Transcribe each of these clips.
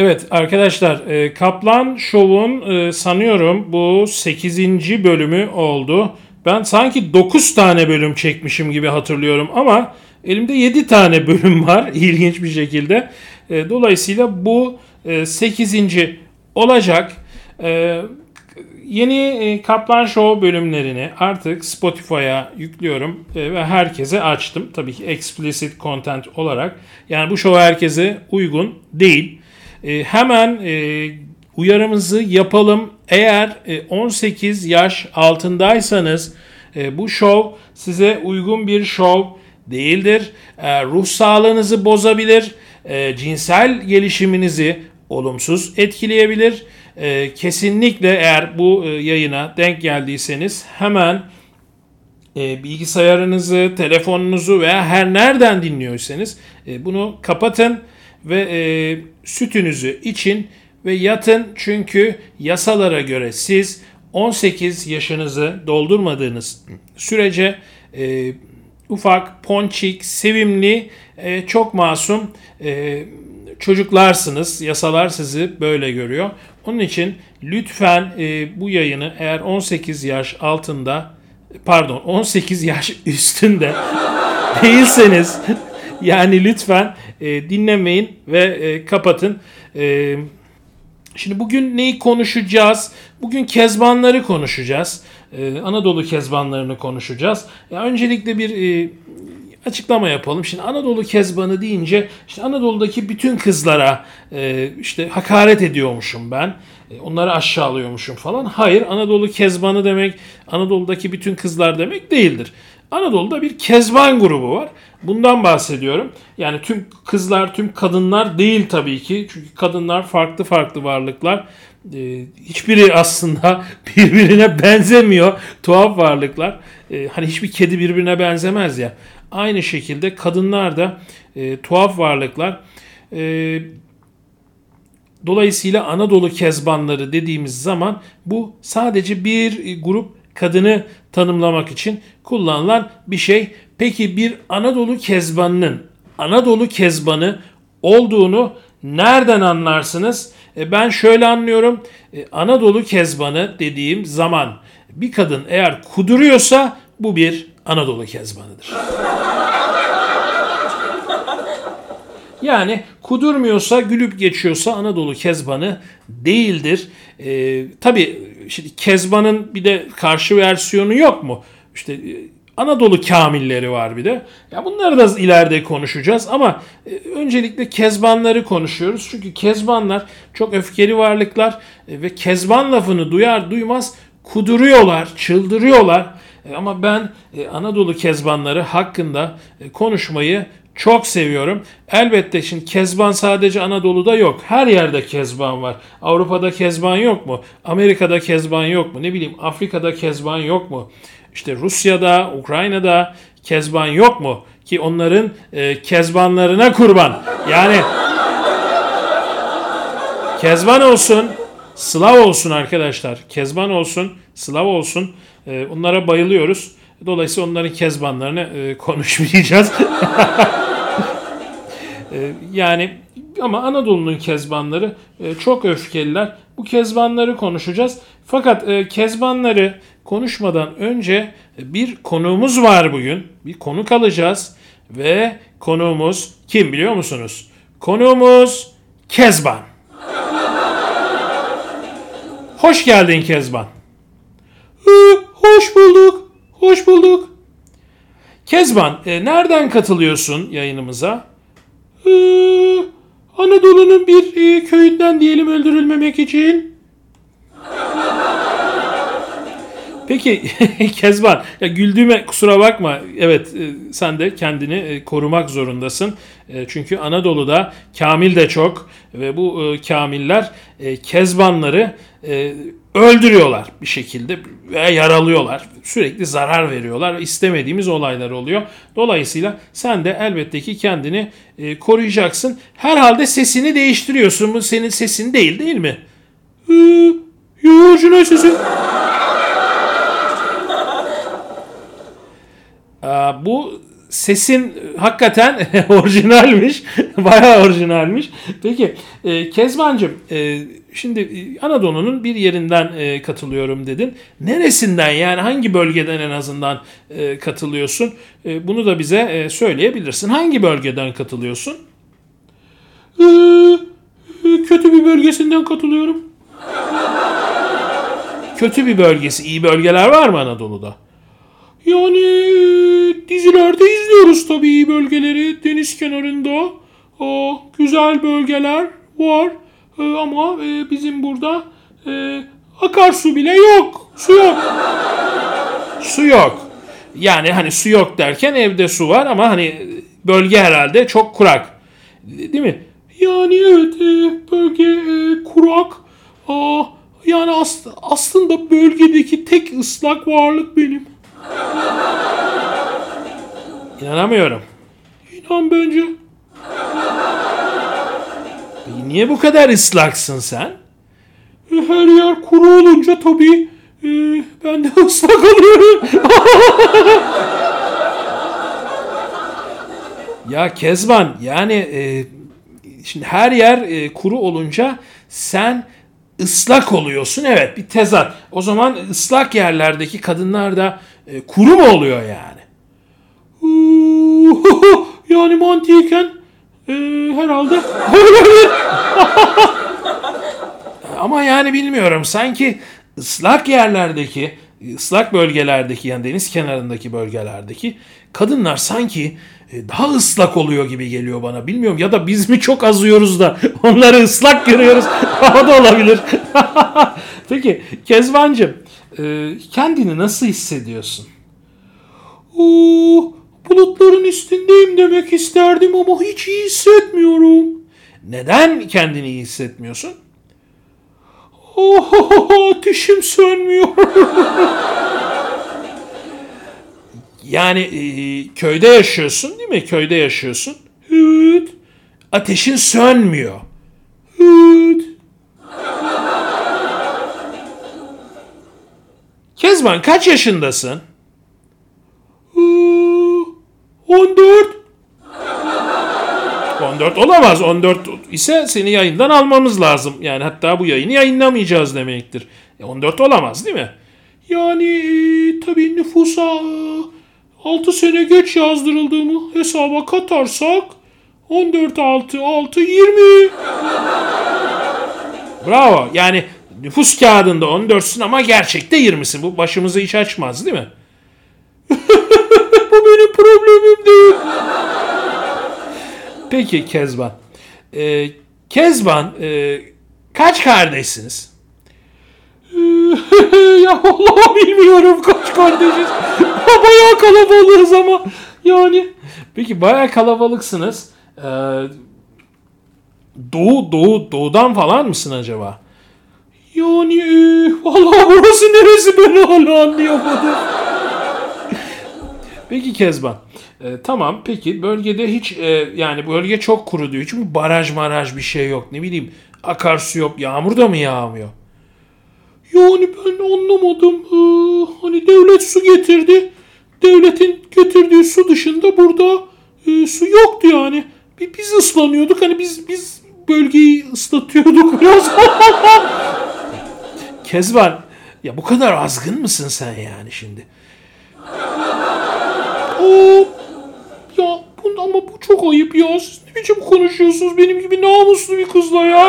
Evet arkadaşlar e, Kaplan Show'un e, sanıyorum bu 8. bölümü oldu. Ben sanki 9 tane bölüm çekmişim gibi hatırlıyorum ama elimde 7 tane bölüm var ilginç bir şekilde. E, dolayısıyla bu 8. olacak. Yeni Kaplan Show bölümlerini artık Spotify'a yüklüyorum ve herkese açtım. Tabii ki explicit content olarak. Yani bu show herkese uygun değil. E, hemen e, uyarımızı yapalım. Eğer e, 18 yaş altındaysanız e, bu show size uygun bir show değildir. E, ruh sağlığınızı bozabilir. E, cinsel gelişiminizi olumsuz etkileyebilir. E, kesinlikle eğer bu e, yayına denk geldiyseniz hemen e, bilgisayarınızı, telefonunuzu veya her nereden dinliyorsanız e, bunu kapatın ve e, sütünüzü için ve yatın çünkü yasalara göre siz 18 yaşınızı doldurmadığınız sürece e, ufak, ponçik, sevimli, e, çok masum e, çocuklarsınız. Yasalar sizi böyle görüyor. Onun için lütfen e, bu yayını eğer 18 yaş altında pardon 18 yaş üstünde değilseniz yani lütfen e, dinlemeyin ve e, kapatın. E, şimdi bugün neyi konuşacağız? Bugün kezbanları konuşacağız. E, Anadolu kezbanlarını konuşacağız. Ya öncelikle bir e, açıklama yapalım. Şimdi Anadolu kezbanı deyince işte Anadolu'daki bütün kızlara e, işte hakaret ediyormuşum ben. E, onları aşağılıyormuşum falan. Hayır Anadolu kezbanı demek Anadolu'daki bütün kızlar demek değildir. Anadolu'da bir kezban grubu var. Bundan bahsediyorum. Yani tüm kızlar, tüm kadınlar değil tabii ki. Çünkü kadınlar farklı farklı varlıklar. Ee, hiçbiri aslında birbirine benzemiyor. Tuhaf varlıklar. Ee, hani hiçbir kedi birbirine benzemez ya. Aynı şekilde kadınlar da e, tuhaf varlıklar. E, dolayısıyla Anadolu kezbanları dediğimiz zaman bu sadece bir grup kadını tanımlamak için kullanılan bir şey. Peki bir Anadolu kezbanının Anadolu kezbanı olduğunu nereden anlarsınız? E ben şöyle anlıyorum. E, Anadolu kezbanı dediğim zaman bir kadın eğer kuduruyorsa bu bir Anadolu kezbanıdır. Yani kudurmuyorsa, gülüp geçiyorsa Anadolu kezbanı değildir. Ee, tabii şimdi kezbanın bir de karşı versiyonu yok mu? İşte e, Anadolu kamilleri var bir de. Ya bunları da ileride konuşacağız ama e, öncelikle kezbanları konuşuyoruz. Çünkü kezbanlar çok öfkeli varlıklar e, ve kezban lafını duyar duymaz kuduruyorlar, çıldırıyorlar. E, ama ben Anadolu kezbanları hakkında konuşmayı çok seviyorum. Elbette şimdi kezban sadece Anadolu'da yok. Her yerde kezban var. Avrupa'da kezban yok mu? Amerika'da kezban yok mu? Ne bileyim Afrika'da kezban yok mu? İşte Rusya'da, Ukrayna'da kezban yok mu? Ki onların e, kezbanlarına kurban. Yani kezban olsun, Slav olsun arkadaşlar. Kezban olsun, Slav olsun. E, onlara bayılıyoruz. Dolayısıyla onların kezbanlarını e, konuşmayacağız. e, yani ama Anadolu'nun kezbanları e, çok öfkeliler. Bu kezbanları konuşacağız. Fakat e, kezbanları konuşmadan önce bir konuğumuz var bugün. Bir konuk alacağız ve konuğumuz kim biliyor musunuz? Konuğumuz Kezban. Hoş geldin Kezban. Hoş bulduk. Hoş bulduk. Kezban, e, nereden katılıyorsun yayınımıza? Ee, Anadolu'nun bir e, köyünden diyelim öldürülmemek için. Peki Kezban ya güldüğüme kusura bakma. Evet e, sen de kendini e, korumak zorundasın. E, çünkü Anadolu'da kamil de çok ve bu kamiller Kezbanları öldürüyorlar bir şekilde veya yaralıyorlar. Sürekli zarar veriyorlar. İstemediğimiz olaylar oluyor. Dolayısıyla sen de elbette ki kendini koruyacaksın. Herhalde sesini değiştiriyorsun. Bu senin sesin değil değil mi? Ee, Yok orijinal sesim. Ee, bu sesin hakikaten orijinalmiş. Bayağı orijinalmiş. Peki e, Kezbancığım e, şimdi Anadolu'nun bir yerinden e, katılıyorum dedin. Neresinden yani hangi bölgeden en azından e, katılıyorsun? E, bunu da bize e, söyleyebilirsin. Hangi bölgeden katılıyorsun? Ee, kötü bir bölgesinden katılıyorum. Kötü bir bölgesi, iyi bölgeler var mı Anadolu'da? Yani dizilerde izliyoruz tabii bölgeleri deniz kenarında. Aa, güzel bölgeler var Ee, ama e, bizim burada e, akarsu bile yok. Su yok. Su yok. Yani hani su yok derken evde su var ama hani bölge herhalde çok kurak. Değil mi? Yani evet e, bölge e, kurak. Aa, yani as- aslında bölgedeki tek ıslak varlık benim. İnanamıyorum. İnan bence. Niye bu kadar ıslaksın sen? Her yer kuru olunca tabii e, ben de ıslak oluyorum. Ya Kezban yani e, şimdi her yer e, kuru olunca sen ıslak oluyorsun. Evet bir tezat. O zaman ıslak yerlerdeki kadınlar da e, kuru mu oluyor yani? yani mantıken e, herhalde. Ama yani bilmiyorum sanki ıslak yerlerdeki, ıslak bölgelerdeki yani deniz kenarındaki bölgelerdeki kadınlar sanki e, daha ıslak oluyor gibi geliyor bana. Bilmiyorum ya da biz mi çok azıyoruz da onları ıslak görüyoruz. o da olabilir. Peki Kezbancığım e, kendini nasıl hissediyorsun? Oo, bulutların üstündeyim demek isterdim ama hiç iyi hissetmiyorum. Neden kendini iyi hissetmiyorsun? Oh, ateşim sönmüyor. Yani e, köyde yaşıyorsun değil mi? Köyde yaşıyorsun. evet, Ateşin sönmüyor. evet. Kezban kaç yaşındasın? Ee, 14. 14 olamaz. 14 ise seni yayından almamız lazım. Yani hatta bu yayını yayınlamayacağız demektir. E 14 olamaz değil mi? Yani e, tabii nüfusa 6 sene geç yazdırıldığımı hesaba katarsak 14 6 6 20. Bravo. Yani nüfus kağıdında 14'sün ama gerçekte 20'sin. Bu başımızı hiç açmaz değil mi? Bu benim problemim değil. Peki Kezban. Ee, Kezban e, kaç kardeşsiniz? ya vallahi bilmiyorum kaç kardeşiz. Bayağı kalabalığız ama yani Peki bayağı kalabalıksınız. Ee, doğu, doğu, doğudan falan mısın acaba? Yani e, vallahi burası neresi ben hala anlayamadım. Peki Kezban. e, tamam peki bölgede hiç e, yani bölge çok kuru diyor. Çünkü baraj maraj bir şey yok. Ne bileyim akarsu yok. Yağmur da mı yağmıyor? Yani ben anlamadım. Ee, hani devlet su getirdi. Devletin getirdiği su dışında burada e, su yoktu yani. Bi- Biz ıslanıyorduk. Hani biz biz bölgeyi ıslatıyorduk biraz. Kezban ya bu kadar azgın mısın sen yani şimdi? Aa, ya bu, ama bu çok ayıp ya. Siz ne biçim konuşuyorsunuz benim gibi namuslu bir kızla ya.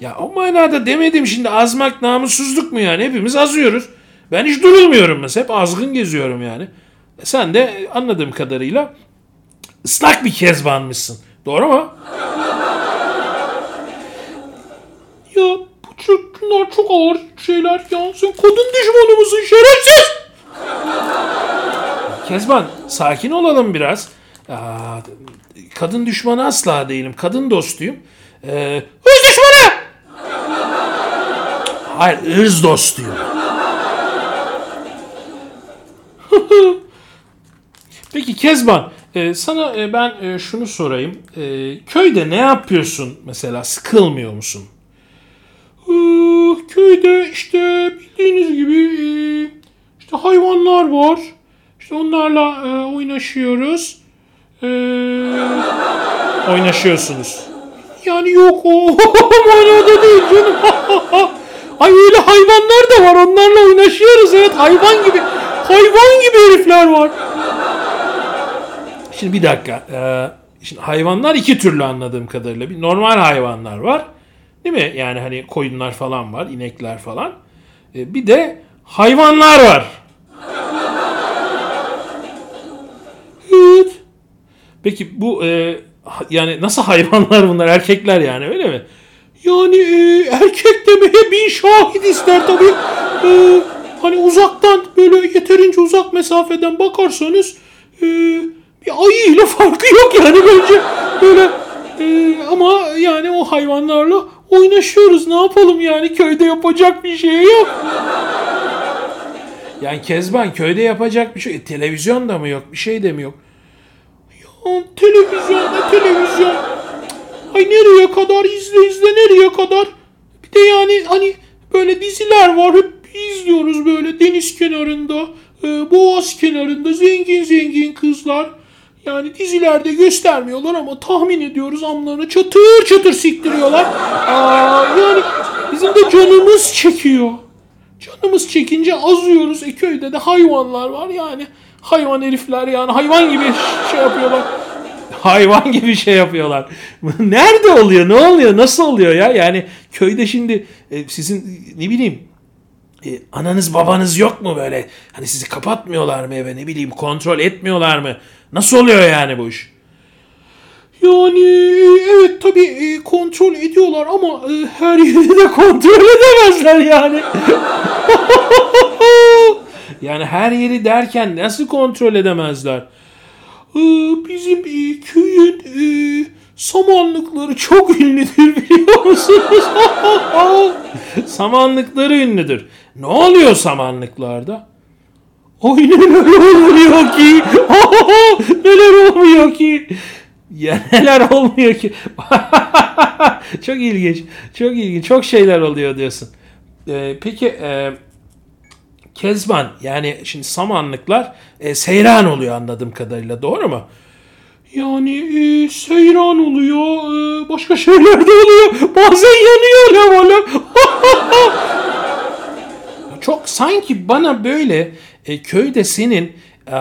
Ya o manada demedim şimdi azmak namussuzluk mu yani? Hepimiz azıyoruz. Ben hiç durulmuyorum mesela. Hep azgın geziyorum yani. E sen de anladığım kadarıyla ıslak bir kezbanmışsın. Doğru mu? Ya bu çok, bunlar çok ağır şeyler ya. Sen kadın düşmanı mısın şerefsiz? Kezban sakin olalım biraz. Aa, kadın düşmanı asla değilim. Kadın dostuyum. Ee, Hız düşmanı! hayır ırz dostuyum. Peki Kezban e, sana e, ben e, şunu sorayım. Köyde ne yapıyorsun mesela? Sıkılmıyor musun? Köyde işte bildiğiniz gibi e, işte hayvanlar var. İşte onlarla e, oynaşıyoruz. E, Oynaşıyorsunuz. yani yok o manada değil canım. Ay öyle hayvanlar da var onlarla oynaşıyoruz evet hayvan gibi. Hayvan gibi herifler var. Şimdi bir dakika. Ee, şimdi hayvanlar iki türlü anladığım kadarıyla. Bir normal hayvanlar var. Değil mi? Yani hani koyunlar falan var, inekler falan. Ee, bir de hayvanlar var. Peki bu e, yani nasıl hayvanlar bunlar? Erkekler yani öyle mi? Yani e, erkek demeye bin şahit ister tabi. hani uzaktan böyle yeterince uzak mesafeden bakarsanız e, bir ayı ile farkı yok yani bence. Böyle e, ama yani o hayvanlarla oynaşıyoruz. Ne yapalım yani köyde yapacak bir şey yok. Yani Kezban köyde yapacak bir şey. e, televizyon da mı yok? Bir şey de mi yok? Ya, televizyon ne televizyon? Ay nereye kadar izle izle nereye kadar? Bir de yani hani böyle diziler var hep izliyoruz böyle deniz kenarında, e, boğaz kenarında zengin zengin kızlar. Yani dizilerde göstermiyorlar ama tahmin ediyoruz amlarını çatır çatır siktiriyorlar. Aa, yani bizim de canımız çekiyor. Canımız çekince azıyoruz. E köyde de hayvanlar var yani. Hayvan herifler yani hayvan gibi şey yapıyorlar. hayvan gibi şey yapıyorlar. Nerede oluyor? Ne oluyor? Nasıl oluyor ya? Yani köyde şimdi e, sizin ne bileyim e, ananız babanız yok mu böyle? Hani sizi kapatmıyorlar mı eve ne bileyim kontrol etmiyorlar mı? Nasıl oluyor yani bu iş? Yani evet tabi e, kontrol ediyorlar ama e, her yeri de kontrol edemezler yani. Yani her yeri derken nasıl kontrol edemezler? E, Bizim köyün samanlıkları çok ünlüdür biliyor musunuz? Samanlıkları ünlüdür. Ne oluyor samanlıklarda? Ay neler oluyor ki? neler olmuyor ki? Ya neler olmuyor ki? çok ilginç. Çok ilginç. Çok şeyler oluyor diyorsun. Ee, peki e, Kezban yani şimdi samanlıklar e, seyran oluyor anladığım kadarıyla doğru mu? Yani e, seyran oluyor, e, başka şeyler de oluyor. Bazen yanıyor alev. Çok sanki bana böyle e, köyde senin e,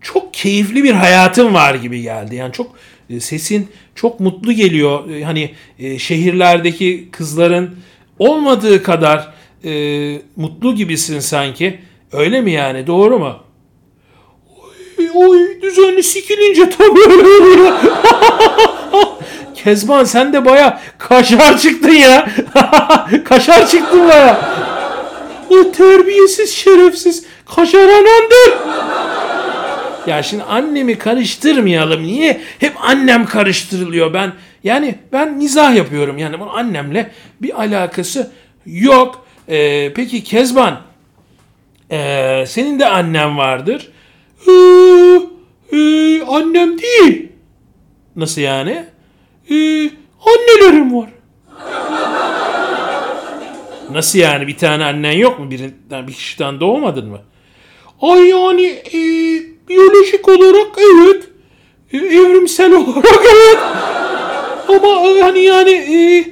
çok keyifli bir hayatın var gibi geldi. Yani çok e, sesin çok mutlu geliyor. E, hani e, şehirlerdeki kızların olmadığı kadar e, mutlu gibisin sanki. Öyle mi yani? Doğru mu? Oy düzenli sikilince tabii. Kezban sen de baya kaşar çıktın ya. kaşar çıktın baya. O terbiyesiz şerefsiz kaşar anandır. Ya şimdi annemi karıştırmayalım. Niye hep annem karıştırılıyor? Ben yani ben mizah yapıyorum. Yani bunun annemle bir alakası yok. Ee, peki Kezban ee, senin de annen vardır. Ee, e, annem değil. Nasıl yani? Ee, annelerim var. Nasıl yani bir tane annen yok mu? Birinden bir kişiden doğmadın mı? Ay yani e, biyolojik olarak evet. E, evrimsel olarak evet. Ama e, hani yani e,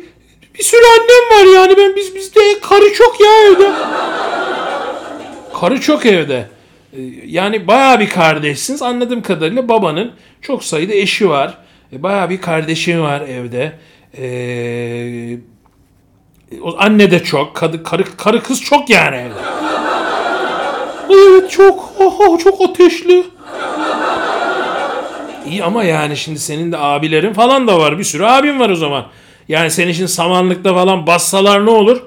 bir sürü annem var yani ben biz bizde karı çok ya evde. Karı çok evde. Ee, Yani bayağı bir kardeşsiniz. Anladığım kadarıyla babanın çok sayıda eşi var. E, Bayağı bir kardeşi var evde. Ee, o anne de çok. Kadı, karı, karı kız çok yani evde. Evet çok aha, çok ateşli. İyi ama yani şimdi senin de abilerin falan da var. Bir sürü abin var o zaman. Yani senin için samanlıkta falan bassalar ne olur?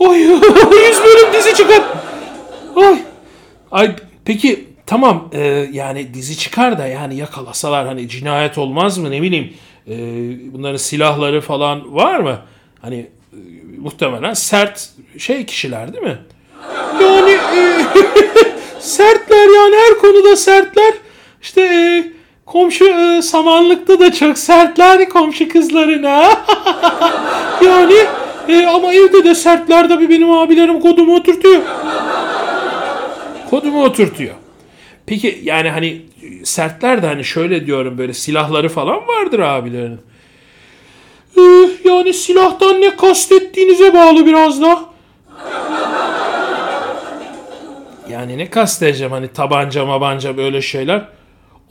Ay yüz bölüm dizi çıkar. Ay. Ay peki tamam e, yani dizi çıkar da yani yakalasalar hani cinayet olmaz mı ne bileyim e, bunların silahları falan var mı? Hani e, muhtemelen sert şey kişiler değil mi? Yani e, sertler yani her konuda sertler. İşte e, komşu e, samanlıkta da çok sertler komşu kızlarına. yani e, ama evde de sertler tabii benim abilerim kodumu oturtuyor. Kodumu oturtuyor. Peki yani hani sertler de hani şöyle diyorum böyle silahları falan vardır abilerin. Ee, yani silahtan ne kastettiğinize bağlı biraz da. Yani ne kastedeceğim hani tabanca mabanca böyle şeyler.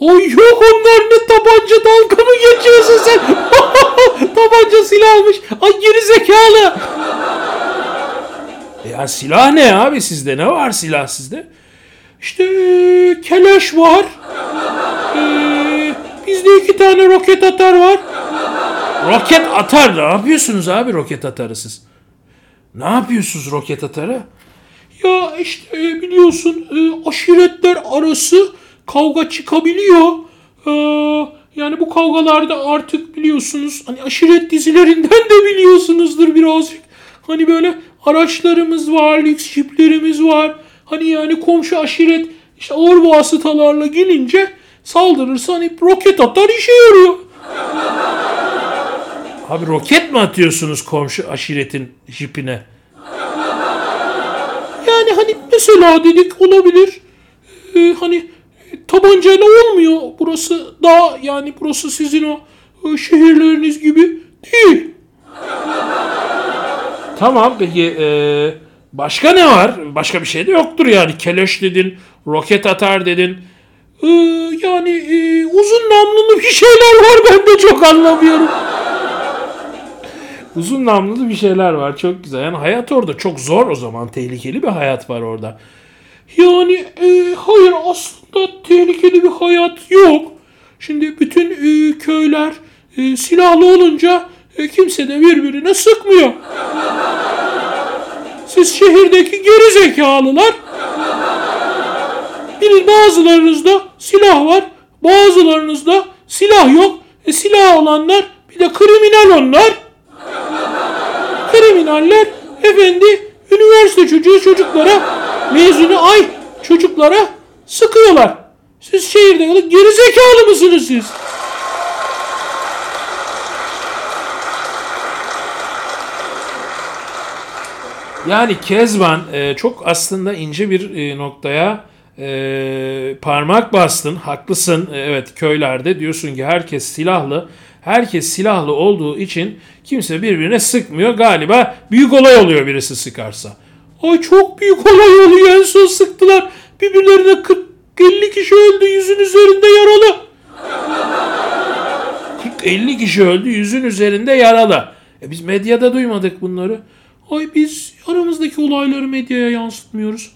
Ay yok onlar ne tabanca dalga mı geçiyorsun sen? tabanca silahmış. Ay geri zekalı. E Ya silah ne abi sizde? Ne var silah sizde? İşte ee, keleş var. Ee, bizde iki tane roket atar var. Roket atar ne yapıyorsunuz abi roket atarı siz? Ne yapıyorsunuz roket atarı? Ya işte e, biliyorsun e, aşiretler arası kavga çıkabiliyor. Ee, yani bu kavgalarda artık biliyorsunuz hani aşiret dizilerinden de biliyorsunuzdur birazcık. Hani böyle araçlarımız var, lüks jiplerimiz var. Hani yani komşu aşiret işte ağır vasıtalarla gelince saldırırsa hani roket atar işe yarıyor. Abi roket mi atıyorsunuz komşu aşiretin jipine? Yani hani mesela dedik olabilir. Ee, hani tabancayla olmuyor. Burası daha yani burası sizin o e, şehirleriniz gibi değil. Tamam peki e, başka ne var? Başka bir şey de yoktur yani. Keleş dedin, roket atar dedin. Ee, yani e, uzun namlulu bir şeyler var ben de çok anlamıyorum. Uzun namlulu bir şeyler var. Çok güzel. Yani hayat orada çok zor o zaman. Tehlikeli bir hayat var orada. Yani e, hayır aslında tehlikeli bir hayat yok. Şimdi bütün e, köyler e, silahlı olunca e, kimse de birbirine sıkmıyor. Siz şehirdeki geri zekalılar bir bazılarınızda silah var, bazılarınızda silah yok. E, silah olanlar bir de kriminal onlar. Kriminaller efendi üniversite çocuğu çocuklara mezunu ay çocuklara sıkıyorlar. Siz şehirde kalıp geri zekalı mısınız siz? Yani Kezban e, çok aslında ince bir e, noktaya e, parmak bastın. Haklısın. E, evet köylerde diyorsun ki herkes silahlı. Herkes silahlı olduğu için kimse birbirine sıkmıyor. Galiba büyük olay oluyor birisi sıkarsa. Ay çok büyük olay oluyor. En son sıktılar. Birbirlerine 40-50 kişi öldü. Yüzün üzerinde yaralı. 40-50 kişi öldü. Yüzün üzerinde yaralı. E biz medyada duymadık bunları. Ay biz aramızdaki olayları medyaya yansıtmıyoruz.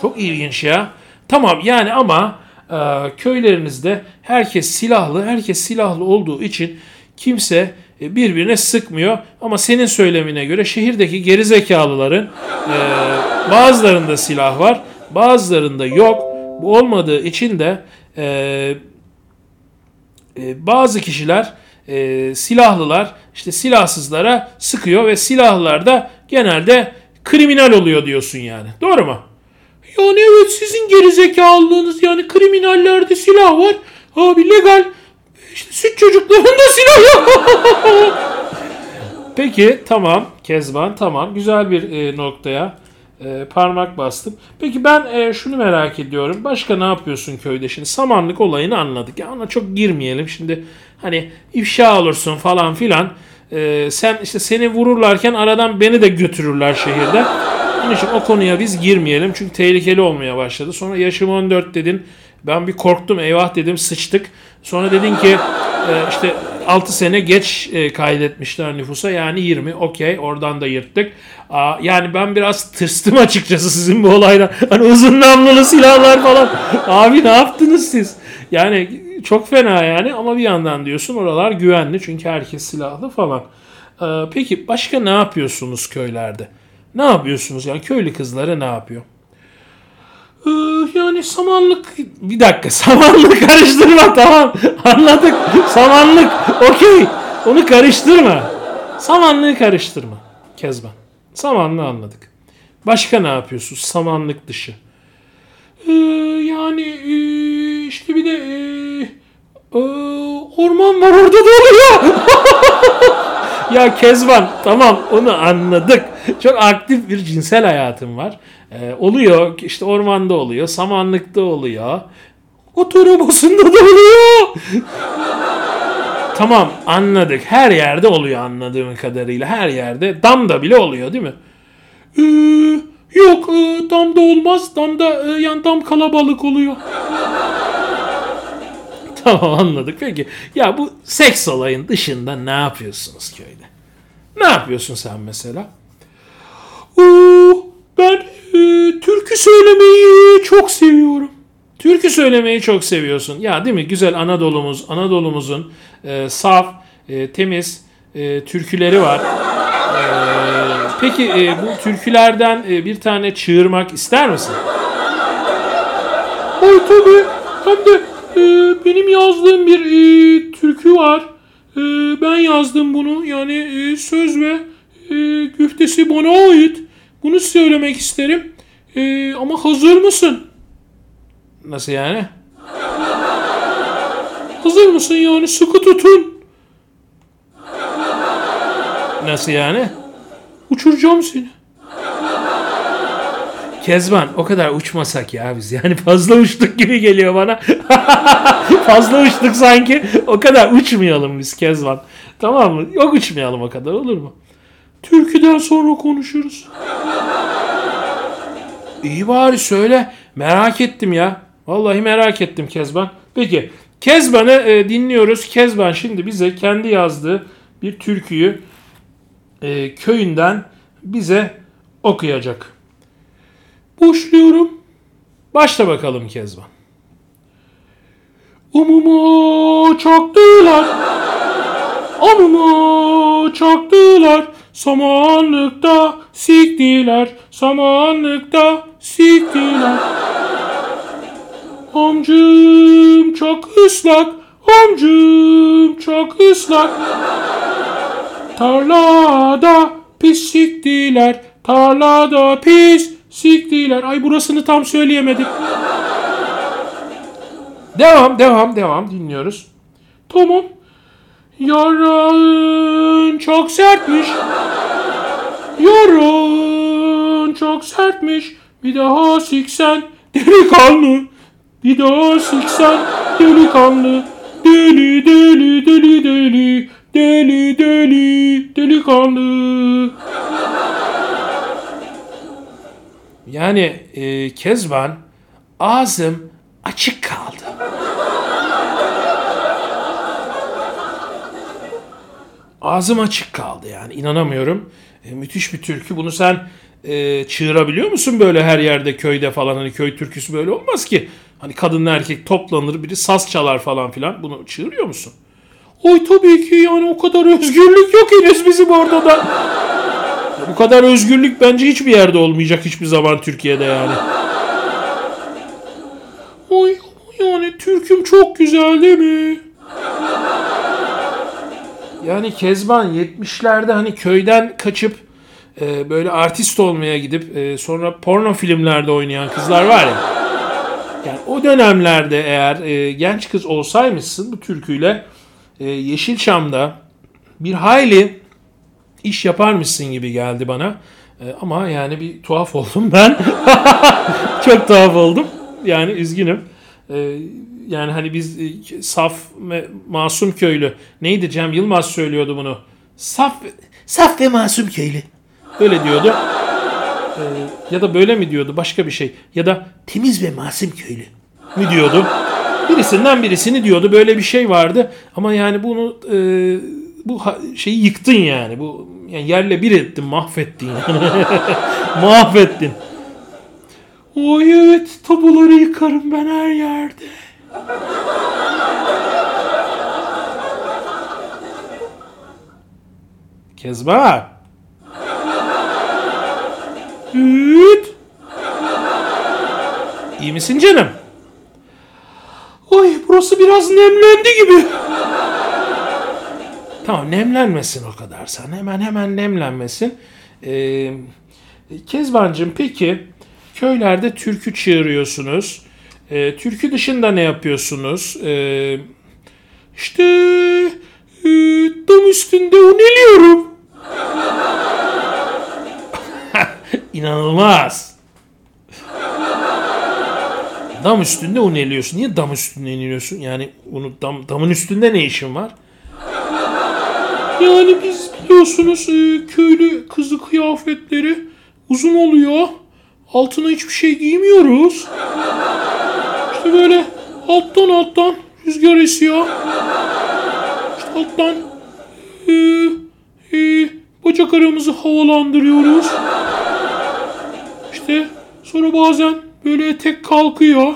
Çok ilginç ya. Tamam yani ama köylerinizde herkes silahlı, herkes silahlı olduğu için kimse e, birbirine sıkmıyor. Ama senin söylemine göre şehirdeki gerizekalıların e, bazılarında silah var, bazılarında yok. Bu olmadığı için de e, bazı kişiler silahlılar işte silahsızlara sıkıyor ve silahlılar da genelde kriminal oluyor diyorsun yani. Doğru mu? Yani evet sizin gerizekalılığınız yani kriminallerde silah var. Abi legal işte süt çocuklarında silah yok. Peki tamam Kezban tamam güzel bir e, noktaya e, parmak bastım. Peki ben e, şunu merak ediyorum. Başka ne yapıyorsun köyde şimdi? Samanlık olayını anladık. Ya ona çok girmeyelim. Şimdi hani ifşa olursun falan filan. E, sen işte seni vururlarken aradan beni de götürürler şehirde. Onun için o konuya biz girmeyelim. Çünkü tehlikeli olmaya başladı. Sonra yaşım 14 dedin. Ben bir korktum eyvah dedim sıçtık. Sonra dedin ki e, işte 6 sene geç e, kaydetmişler nüfusa yani 20 okey oradan da yırttık. Yani ben biraz tırstım açıkçası sizin bu olaydan. Hani uzun namlulu silahlar falan. Abi ne yaptınız siz? Yani çok fena yani ama bir yandan diyorsun oralar güvenli çünkü herkes silahlı falan. Ee, peki başka ne yapıyorsunuz köylerde? Ne yapıyorsunuz yani köylü kızları ne yapıyor? Ee, yani samanlık Bir dakika samanlık karıştırma tamam anladık samanlık okey onu karıştırma. Samanlığı karıştırma Kezban. Samanlığı anladık. Başka ne yapıyorsun samanlık dışı? Ee, yani e, işte bir de e, e, orman var orada da oluyor. Ya Kezban tamam onu anladık. Çok aktif bir cinsel hayatım var. Ee, oluyor işte ormanda oluyor, samanlıkta oluyor. Oturumosunda da oluyor. tamam anladık. Her yerde oluyor anladığım kadarıyla. Her yerde. Damda bile oluyor değil mi? Ee, yok e, damda olmaz. Damda e, yani dam kalabalık oluyor. Tamam anladık. Peki ya bu seks olayın dışında ne yapıyorsunuz köyde? Ne yapıyorsun sen mesela? Oo, ben e, türkü söylemeyi çok seviyorum. Türkü söylemeyi çok seviyorsun. Ya değil mi? Güzel Anadolu'muz, Anadolu'muzun e, saf, e, temiz e, türküleri var. E, peki e, bu türkülerden e, bir tane çığırmak ister misin? Ay tabii. Hem de e, benim yazdığım bir e, türkü var. E, ben yazdım bunu. Yani e, söz ve e, güftesi bana ait. Bunu söylemek isterim. E, ama hazır mısın? Nasıl yani? Hazır mısın yani? Sıkı tutun. Nasıl yani? Uçuracağım seni. Kezban o kadar uçmasak ya biz. Yani fazla uçtuk gibi geliyor bana. fazla uçtuk sanki. O kadar uçmayalım biz Kezban. Tamam mı? Yok uçmayalım o kadar olur mu? Türküden sonra konuşuruz. İyi bari söyle. Merak ettim ya. Vallahi merak ettim Kezban. Peki Kezban'ı e, dinliyoruz. Kezban şimdi bize kendi yazdığı bir türküyü e, köyünden bize okuyacak. Başlıyorum. Başla bakalım Kezban. Umuma çaktılar. Amuma çaktılar. Samanlıkta siktiler. Samanlıkta siktiler. Amcım çok ıslak. Amcım çok ıslak. Tarlada pis siktiler. Tarlada pis siktiler. Ay burasını tam söyleyemedim. Devam devam devam dinliyoruz. Tamam. Yarın çok sertmiş. Yarın çok sertmiş. Bir daha siksen delikanlı. Bir daha siksen delikanlı. Deli deli deli deli. Deli deli delikanlı. Yani e, Kezban ağzım açık kaldı. Ağzım açık kaldı yani inanamıyorum. E, müthiş bir türkü. Bunu sen e, çığırabiliyor musun böyle her yerde köyde falan hani köy türküsü böyle olmaz ki. Hani kadınla erkek toplanır biri saz çalar falan filan. Bunu çığırıyor musun? Ay tabii ki yani o kadar özgürlük yok henüz bizim orada da. Bu kadar özgürlük bence hiçbir yerde olmayacak hiçbir zaman Türkiye'de yani. Ama yani türküm çok güzel değil mi? Yani Kezban 70'lerde hani köyden kaçıp e, böyle artist olmaya gidip e, sonra porno filmlerde oynayan kızlar var ya. Yani o dönemlerde eğer e, genç kız olsaymışsın bu türküyle e, Yeşilçam'da bir hayli iş yaparmışsın gibi geldi bana. E, ama yani bir tuhaf oldum ben. Çok tuhaf oldum. Yani üzgünüm. E, yani hani biz e, saf ve masum köylü. Neydi Cem Yılmaz söylüyordu bunu. Saf saf ve masum köylü. Öyle diyordu. Ya da böyle mi diyordu başka bir şey. Ya da temiz ve masum köylü mi diyordu. Birisinden birisini diyordu. Böyle bir şey vardı. Ama yani bunu e, bu şeyi yıktın yani. Bu yani yerle bir ettin, mahvettin yani. mahvettin. Ay evet tabuları yıkarım ben her yerde. Kezban. Evet. İyi misin canım? Ay burası biraz nemlendi gibi. Tamam nemlenmesin o kadar sen. Hemen hemen nemlenmesin. Ee, Kezbancığım peki köylerde türkü çığırıyorsunuz. Ee, türkü dışında ne yapıyorsunuz? Ee, İşte e, dam üstünde uneliyorum. İnanılmaz. Dam üstünde uneliyorsun. Niye dam üstünde iniyorsun? Yani onu dam, damın üstünde ne işin var? Yani biz biliyorsunuz e, köylü kızı kıyafetleri uzun oluyor. Altına hiçbir şey giymiyoruz. İşte böyle alttan alttan rüzgar esiyor. İşte alttan e, e, bacak aramızı havalandırıyoruz. İşte sonra bazen böyle etek kalkıyor.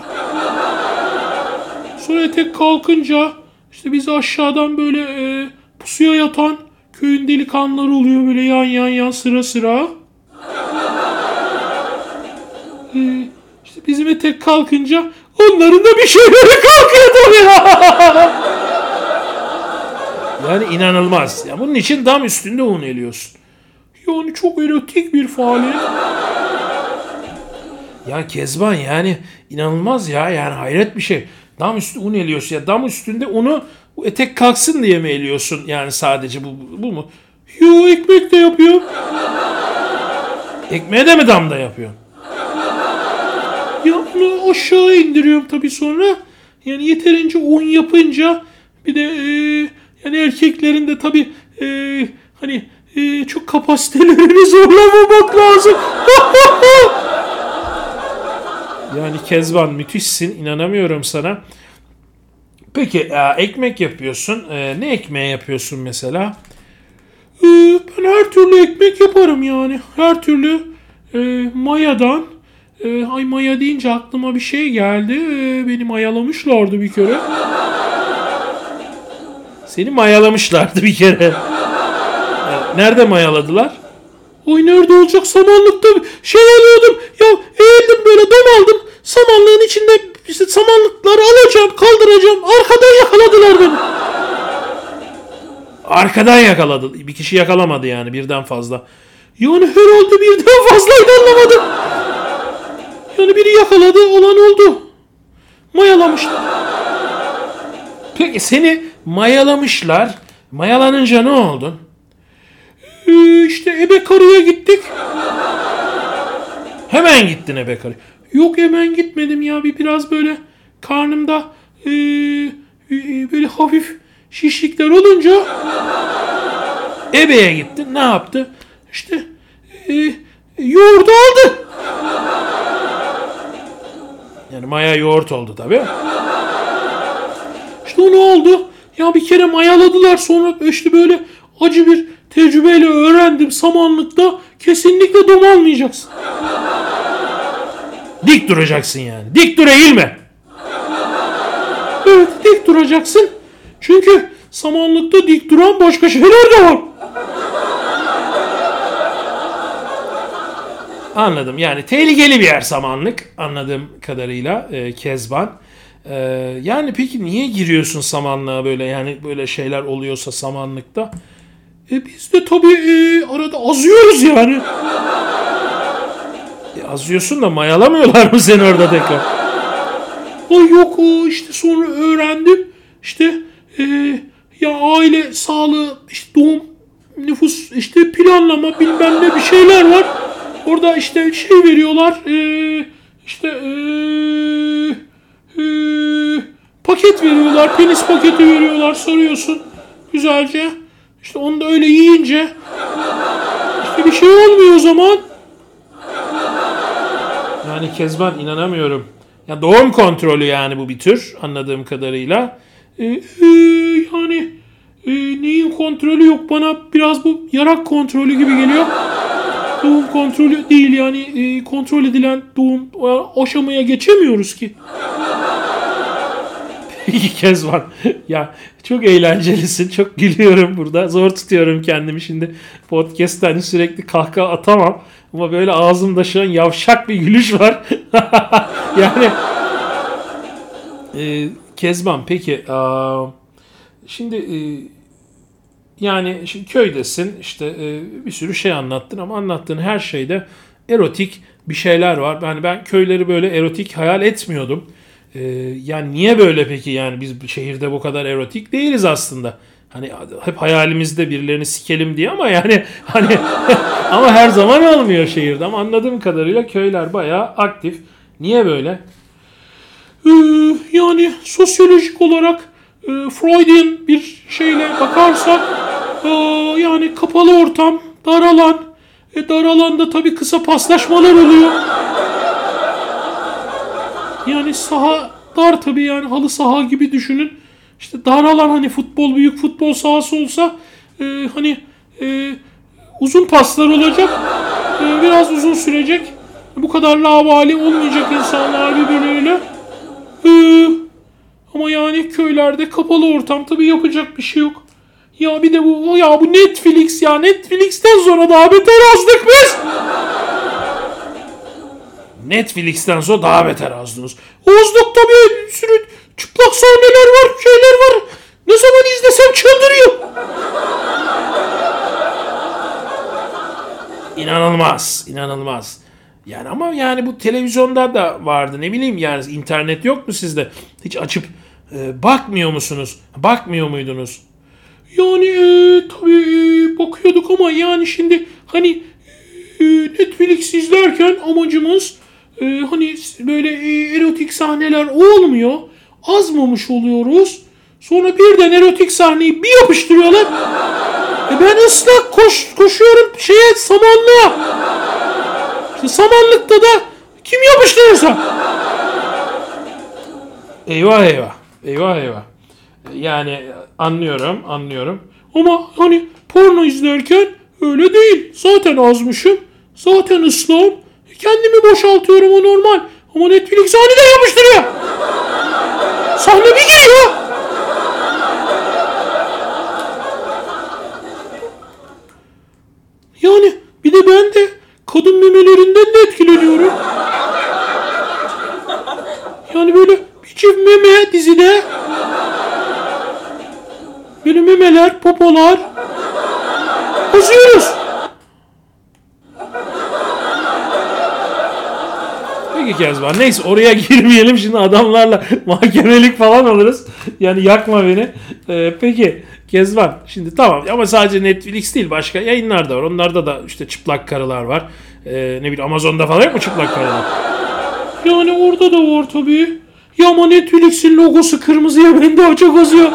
Sonra etek kalkınca işte biz aşağıdan böyle e, pusuya yatan köyün delikanlıları oluyor böyle yan yan yan sıra sıra. E, işte bizim etek kalkınca onların da bir şeyleri kalkıyor tabii ya. Yani inanılmaz. Ya bunun için dam üstünde uneliyorsun. Yani çok erotik bir faaliyet. Ya Kezban yani inanılmaz ya yani hayret bir şey. Dam üstü un eliyorsun ya dam üstünde unu etek kalksın diye mi eliyorsun yani sadece bu, bu mu? Yo ekmek de yapıyor. Ekmeğe de mi damda yapıyorsun? Ya onu aşağı indiriyorum tabii sonra. Yani yeterince un yapınca bir de e, yani erkeklerin de tabii e, hani e, çok kapasitelerini zorlamamak lazım. Yani Kezban müthişsin inanamıyorum sana. Peki e, ekmek yapıyorsun. E, ne ekmeği yapıyorsun mesela? E, ben her türlü ekmek yaparım yani. Her türlü mayadan. Ay maya deyince aklıma bir şey geldi. E, beni mayalamışlardı bir kere. Seni mayalamışlardı bir kere. Nerede mayaladılar? Ay nerede olacak samanlıkta şey alıyordum. Ya eğildim böyle dom aldım. Samanlığın içinde işte samanlıkları alacağım kaldıracağım. Arkadan yakaladılar beni. Arkadan yakaladı. Bir kişi yakalamadı yani birden fazla. Yani herhalde birden fazlaydı anlamadım. Yani biri yakaladı olan oldu. Mayalamışlar. Peki seni mayalamışlar. Mayalanınca ne oldun? Ee, işte ebe karıya gittik. Hemen gittin ebe karı. Yok hemen gitmedim ya bir biraz böyle karnımda ee, ee, böyle hafif şişlikler olunca Ebe'ye gittin ne yaptı? işte ee, yoğurdu aldı. Yani maya yoğurt oldu tabi. İşte o ne oldu? Ya bir kere mayaladılar sonra işte böyle acı bir tecrübeyle öğrendim samanlıkta kesinlikle dom almayacaksın. Dik duracaksın yani. Dik dur eğilme. Evet dik duracaksın. Çünkü samanlıkta dik duran başka şeyler de var. Anladım. Yani tehlikeli bir yer samanlık anladığım kadarıyla e, Kezban. E, yani peki niye giriyorsun samanlığa böyle yani böyle şeyler oluyorsa samanlıkta? E biz de tabii e, arada azıyoruz yani. E, azıyorsun da mayalamıyorlar mı seni orada tekrar? Ay yok işte sonra öğrendim. İşte e, ya aile sağlığı işte doğum nüfus işte planlama bilmem ne bir şeyler var. Orada işte şey veriyorlar. E, işte e, e, paket veriyorlar. Penis paketi veriyorlar. Sarıyorsun güzelce. İşte onu da öyle yiyince işte bir şey olmuyor o zaman. Yani Kezban inanamıyorum. Ya doğum kontrolü yani bu bir tür anladığım kadarıyla. E, e, yani e, neyin kontrolü yok bana biraz bu yarak kontrolü gibi geliyor. Doğum kontrolü değil yani e, kontrol edilen doğum e, aşamaya geçemiyoruz ki. Peki Kezban. ya çok eğlencelisin. Çok gülüyorum burada. Zor tutuyorum kendimi şimdi. Podcast'ta hani sürekli kahkaha atamam. Ama böyle ağzımda şu an yavşak bir gülüş var. yani e, Kezban peki aa, şimdi e, yani şimdi köydesin işte e, bir sürü şey anlattın ama anlattığın her şeyde erotik bir şeyler var. Yani ben köyleri böyle erotik hayal etmiyordum. E, yani niye böyle peki yani biz şehirde bu kadar erotik değiliz aslında. Hani hep hayalimizde birilerini sikelim diye ama yani hani ama her zaman olmuyor şehirde. Ama anladığım kadarıyla köyler bayağı aktif. Niye böyle? Ee, yani sosyolojik olarak e, Freudian bir şeyle bakarsak e, yani kapalı ortam, dar alan, e, dar alanda tabii kısa paslaşmalar oluyor. Yani saha dar tabii yani halı saha gibi düşünün. İşte dar alan hani futbol büyük futbol sahası olsa e, hani e, uzun paslar olacak. E, biraz uzun sürecek. Bu kadar lavali olmayacak insanlar birbirleriyle. E, ama yani köylerde kapalı ortam tabii yapacak bir şey yok. Ya bir de bu ya bu Netflix ya Netflix'ten sonra daha beter azdık biz. Netflix'ten sonra daha beter azdınız. Tabii bir sürü çıplak sahneler var, şeyler var. Ne zaman izlesem çıldırıyor. İnanılmaz, inanılmaz. Yani ama yani bu televizyonda da vardı. Ne bileyim yani internet yok mu sizde? Hiç açıp e, bakmıyor musunuz? Bakmıyor muydunuz? Yani e, tabii e, bakıyorduk ama yani şimdi hani e, Netflix izlerken amacımız e, hani böyle e, erotik sahneler olmuyor. Azmamış oluyoruz. Sonra birden erotik sahneyi bir yapıştırıyorlar. E ben ıslak koş, koşuyorum şeye samanlığa. İşte samanlıkta da kim yapıştırırsa. Eyvah eyvah. Eyvah eyvah. Yani anlıyorum, anlıyorum. Ama hani porno izlerken öyle değil. Zaten azmışım. Zaten ıslahım. Kendimi boşaltıyorum o normal. Ama Netflix aniden yapıştırıyor. Sahne bir giriyor. Yani bir de ben de kadın memelerinden de etkileniyorum. Yani böyle bir çift meme dizide. Böyle memeler, popolar. Bozuyoruz. Peki Kezban. Neyse oraya girmeyelim şimdi adamlarla mahkemelik falan alırız. Yani yakma beni. Ee, peki Kezban. Şimdi tamam ama sadece Netflix değil başka yayınlar da var. Onlarda da işte çıplak karılar var. Ee, ne bileyim Amazon'da falan yok mu çıplak karılar? Yani orada da var tabii. Ya ama Netflix'in logosu kırmızıya beni daha çok azıyor.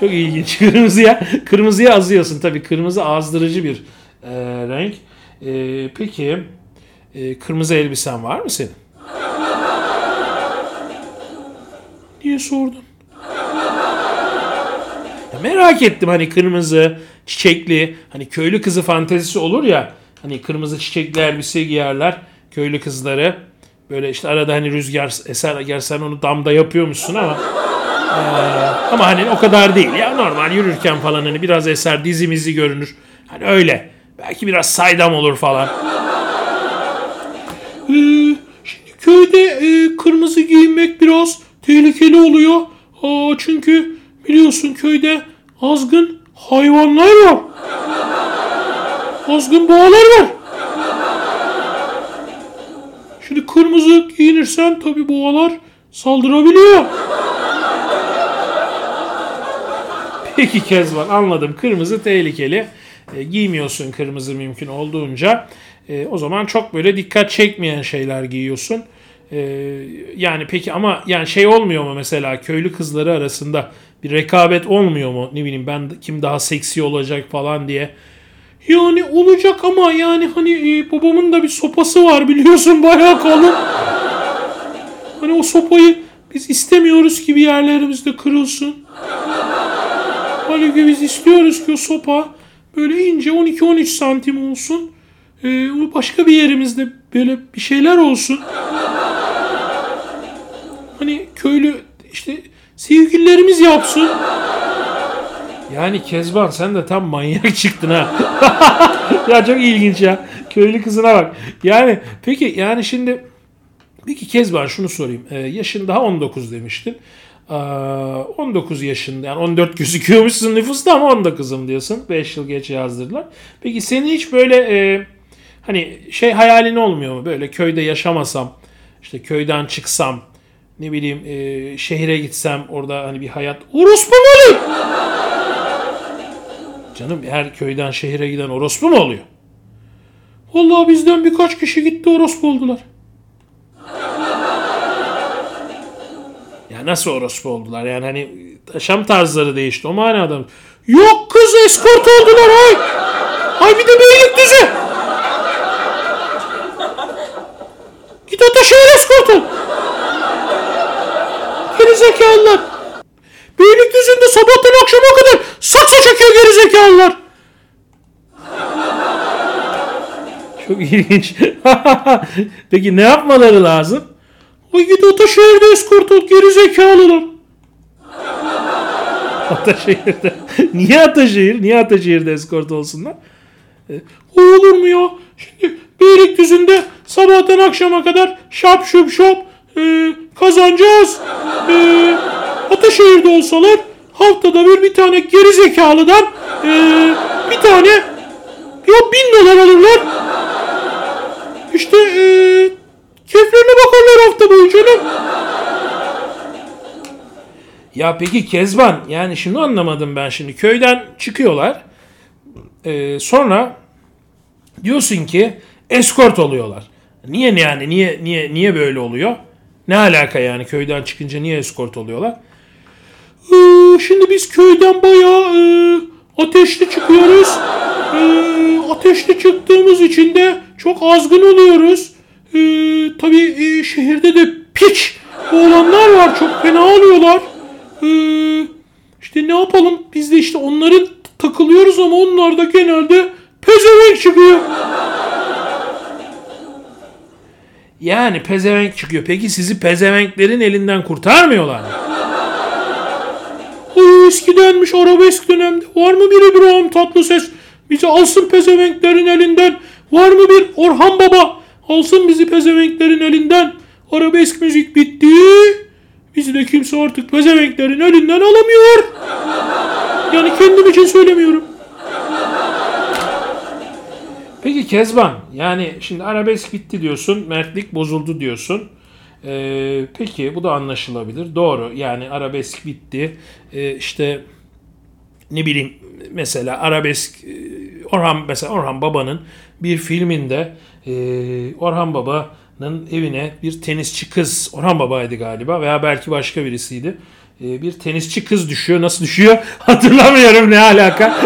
Çok ilginç. Kırmızıya, kırmızıya azıyorsun. Tabii kırmızı azdırıcı bir e, renk. E, peki e, kırmızı elbisen var mı senin? Niye sordun? Ya merak ettim hani kırmızı, çiçekli, hani köylü kızı fantezisi olur ya. Hani kırmızı çiçekli elbise giyerler köylü kızları. Böyle işte arada hani rüzgar eser eğer sen onu damda yapıyormuşsun ama ee, ama hani o kadar değil ya normal yürürken falan hani biraz eser dizimizi görünür. Hani öyle. Belki biraz saydam olur falan. Ee, şimdi köyde e, kırmızı giyinmek biraz tehlikeli oluyor. Aa, çünkü biliyorsun köyde azgın hayvanlar var. Azgın boğalar var. Şimdi kırmızı giyinirsen tabi boğalar saldırabiliyor. Peki Kezban anladım. Kırmızı tehlikeli. E, giymiyorsun kırmızı mümkün olduğunca. E, o zaman çok böyle dikkat çekmeyen şeyler giyiyorsun. E, yani peki ama yani şey olmuyor mu mesela köylü kızları arasında bir rekabet olmuyor mu? Ne bileyim ben kim daha seksi olacak falan diye. Yani olacak ama yani hani e, babamın da bir sopası var biliyorsun bayağı kalın. Hani o sopayı biz istemiyoruz ki bir yerlerimizde kırılsın. Halbuki biz istiyoruz ki o sopa böyle ince 12-13 santim olsun. Ee, başka bir yerimizde böyle bir şeyler olsun. Hani köylü işte sevgililerimiz yapsın. Yani Kezban sen de tam manyak çıktın ha. ya çok ilginç ya. Köylü kızına bak. Yani peki yani şimdi peki Kezban şunu sorayım. Ee, yaşın daha 19 demiştin. 19 yaşında yani 14 gözüküyormuşsun nüfusta ama 19'um diyorsun. 5 yıl geç yazdırdılar. Peki senin hiç böyle e, hani şey hayalin olmuyor mu? Böyle köyde yaşamasam, işte köyden çıksam, ne bileyim e, şehire gitsem orada hani bir hayat orospu mu oluyor? Canım her köyden şehire giden orospu mu oluyor? Vallahi bizden birkaç kişi gitti orospu oldular. Ya nasıl orospu oldular? Yani hani yaşam tarzları değişti o manada? Yok kız eskort oldular ay. Ay bir de Beylikdüzü. Git Ataşehir eskort ol. Gerizekalılar. Beylikdüzü'nde sabahtan akşama kadar sakso çekiyor gerizekalılar. Çok ilginç. Peki ne yapmaları lazım? Ay git Ataşehir'de eskort ol gerizekalılar. Ataşehir'de. Niye Ataşehir? Niye Ataşehir'de eskort olsunlar? O olur mu ya? Şimdi Beylikdüzü'nde sabahtan akşama kadar şap şup şop e, kazanacağız. E, Ataşehir'de olsalar haftada bir bir tane geri zekalıdan e, bir tane ya bin dolar alırlar. İşte e, keyiflerine bakarlar hafta boyu canım. Ya peki Kezban yani şunu anlamadım ben şimdi. Köyden çıkıyorlar. Ee, sonra diyorsun ki eskort oluyorlar. Niye yani niye niye niye böyle oluyor? Ne alaka yani köyden çıkınca niye eskort oluyorlar? Ee, şimdi biz köyden bayağı e, ateşli çıkıyoruz. E, ateşli çıktığımız için de çok azgın oluyoruz. E, tabii e, şehirde de piç olanlar var. Çok fena oluyorlar. E, işte ne yapalım? Biz de işte onların takılıyoruz ama onlar da genelde pezevenk çıkıyor. Yani pezevenk çıkıyor. Peki sizi pezevenklerin elinden kurtarmıyorlar mı? Ay eskidenmiş arabesk dönemde. Var mı bir İbrahim Tatlıses? Bizi alsın pezevenklerin elinden. Var mı bir Orhan Baba? Alsın bizi pezevenklerin elinden. Arabesk müzik bitti. Bizi de kimse artık pezevenklerin elinden alamıyor. Yani kendim için söylemiyorum. Peki Kezban yani şimdi arabesk bitti diyorsun, mertlik bozuldu diyorsun. Ee, peki bu da anlaşılabilir. Doğru yani arabesk bitti. Ee, işte ne bileyim mesela arabesk e, Orhan mesela Orhan Baba'nın bir filminde e, Orhan Baba'nın evine bir tenisçi kız Orhan Baba'ydı galiba veya belki başka birisiydi. E, bir tenisçi kız düşüyor. Nasıl düşüyor? Hatırlamıyorum ne alaka.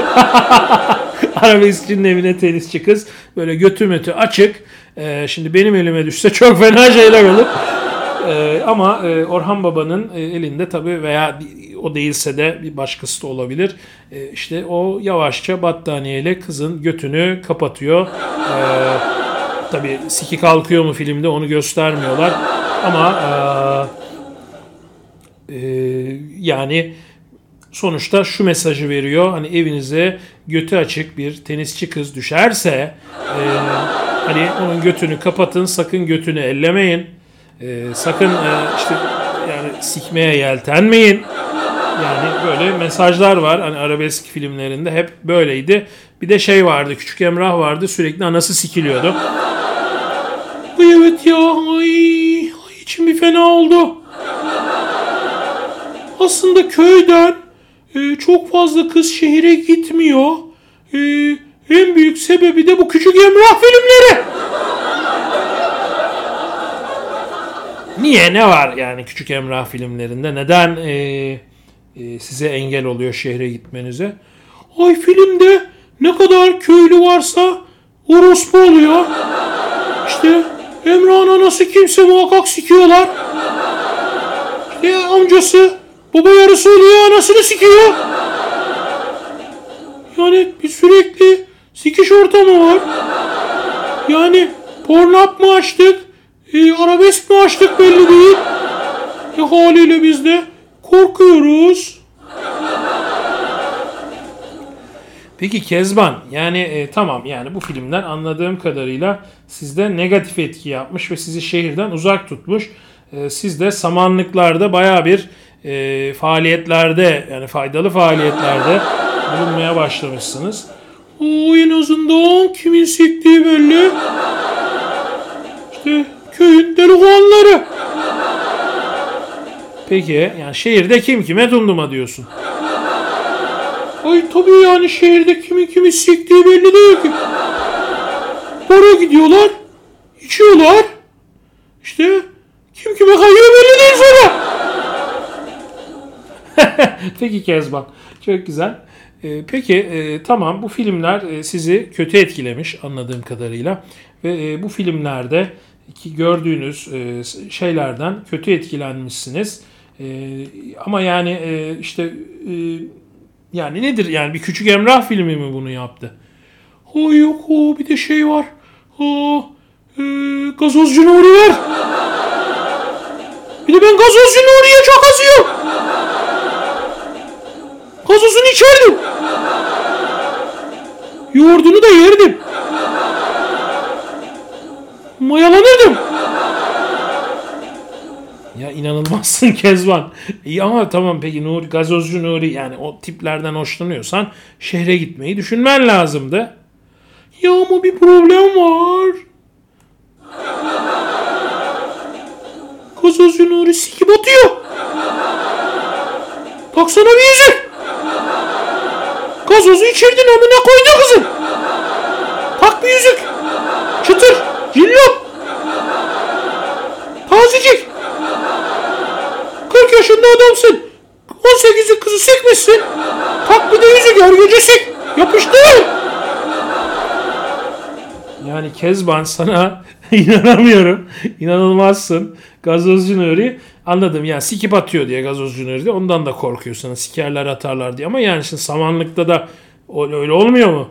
Arabeskçinin evine tenisçi kız. Böyle götü mötü açık. E, şimdi benim elime düşse çok fena şeyler olur. E, ama e, Orhan Baba'nın e, elinde tabii veya o değilse de bir başkası da olabilir. E, işte o yavaşça battaniyeyle kızın götünü kapatıyor. E, tabii siki kalkıyor mu filmde onu göstermiyorlar. Ama e, e, yani sonuçta şu mesajı veriyor. Hani evinize götü açık bir tenisçi kız düşerse e, hani onun götünü kapatın sakın götünü ellemeyin. E, sakın e, işte yani sikmeye yeltenmeyin. Yani böyle mesajlar var. Hani arabesk filmlerinde hep böyleydi. Bir de şey vardı. Küçük Emrah vardı. Sürekli anası sikiliyordu. Ay evet ya. Ay, ay içim bir fena oldu. Aslında köyden e, çok fazla kız şehire gitmiyor. E, en büyük sebebi de bu Küçük Emrah filmleri. Niye? Ne var yani Küçük Emrah filmlerinde? Neden e, e, size engel oluyor şehre gitmenize? Ay filmde ne kadar köylü varsa orospu oluyor. İşte Emrah'ın anası kimse muhakkak sikiyorlar. İşte amcası baba yarısı oluyor anasını sikiyor. Yani bir sürekli sikiş ortamı var. Yani pornap mı açtık, e, arabesk mi açtık belli değil. E, haliyle biz de korkuyoruz. Peki Kezban yani e, tamam yani bu filmden anladığım kadarıyla sizde negatif etki yapmış ve sizi şehirden uzak tutmuş. E, siz de samanlıklarda baya bir e, faaliyetlerde yani faydalı faaliyetlerde bulunmaya başlamışsınız. O en azından kimin siktiği belli. İşte köyün delikanlıları. Peki yani şehirde kim kime dumduma diyorsun. Ay tabii yani şehirde kimin kimi siktiği belli değil ki. Bara gidiyorlar, içiyorlar. İşte kim kime kayıyor belli değil sonra. Peki Kezban. Çok güzel. Ee, peki e, tamam bu filmler e, sizi kötü etkilemiş anladığım kadarıyla. Ve e, bu filmlerde ki gördüğünüz e, şeylerden kötü etkilenmişsiniz. E, ama yani e, işte e, yani nedir yani bir küçük Emrah filmi mi bunu yaptı? Ay yok o bir de şey var. Aa, e, gazozcu Nuri var. Bir de ben gazozcu Nuri'ye çok azıyorum. Gazozunu içerdim. Yoğurdunu da yerdim. Mayalanırdım. Ya inanılmazsın Kezban. İyi ama tamam peki Nuri, gazozcu Nuri yani o tiplerden hoşlanıyorsan şehre gitmeyi düşünmen lazımdı. Ya ama bir problem var. Gazozcu Nuri sikip atıyor. Taksana bir yüzük. Gazozu içirdin amına koydu kızım. Tak bir yüzük. Çıtır. Cillop. Tazecik. 40 yaşında adamsın. 18'lik kızı sikmişsin. Tak bir de yüzük örgücü sik. Yapıştır. Yani Kezban sana inanamıyorum. İnanılmazsın. Gazozcu Nuri anladım yani sikip atıyor diye gazozcu Nuri de ondan da korkuyorsun. Sikerler atarlar diye ama yani şimdi samanlıkta da öyle olmuyor mu?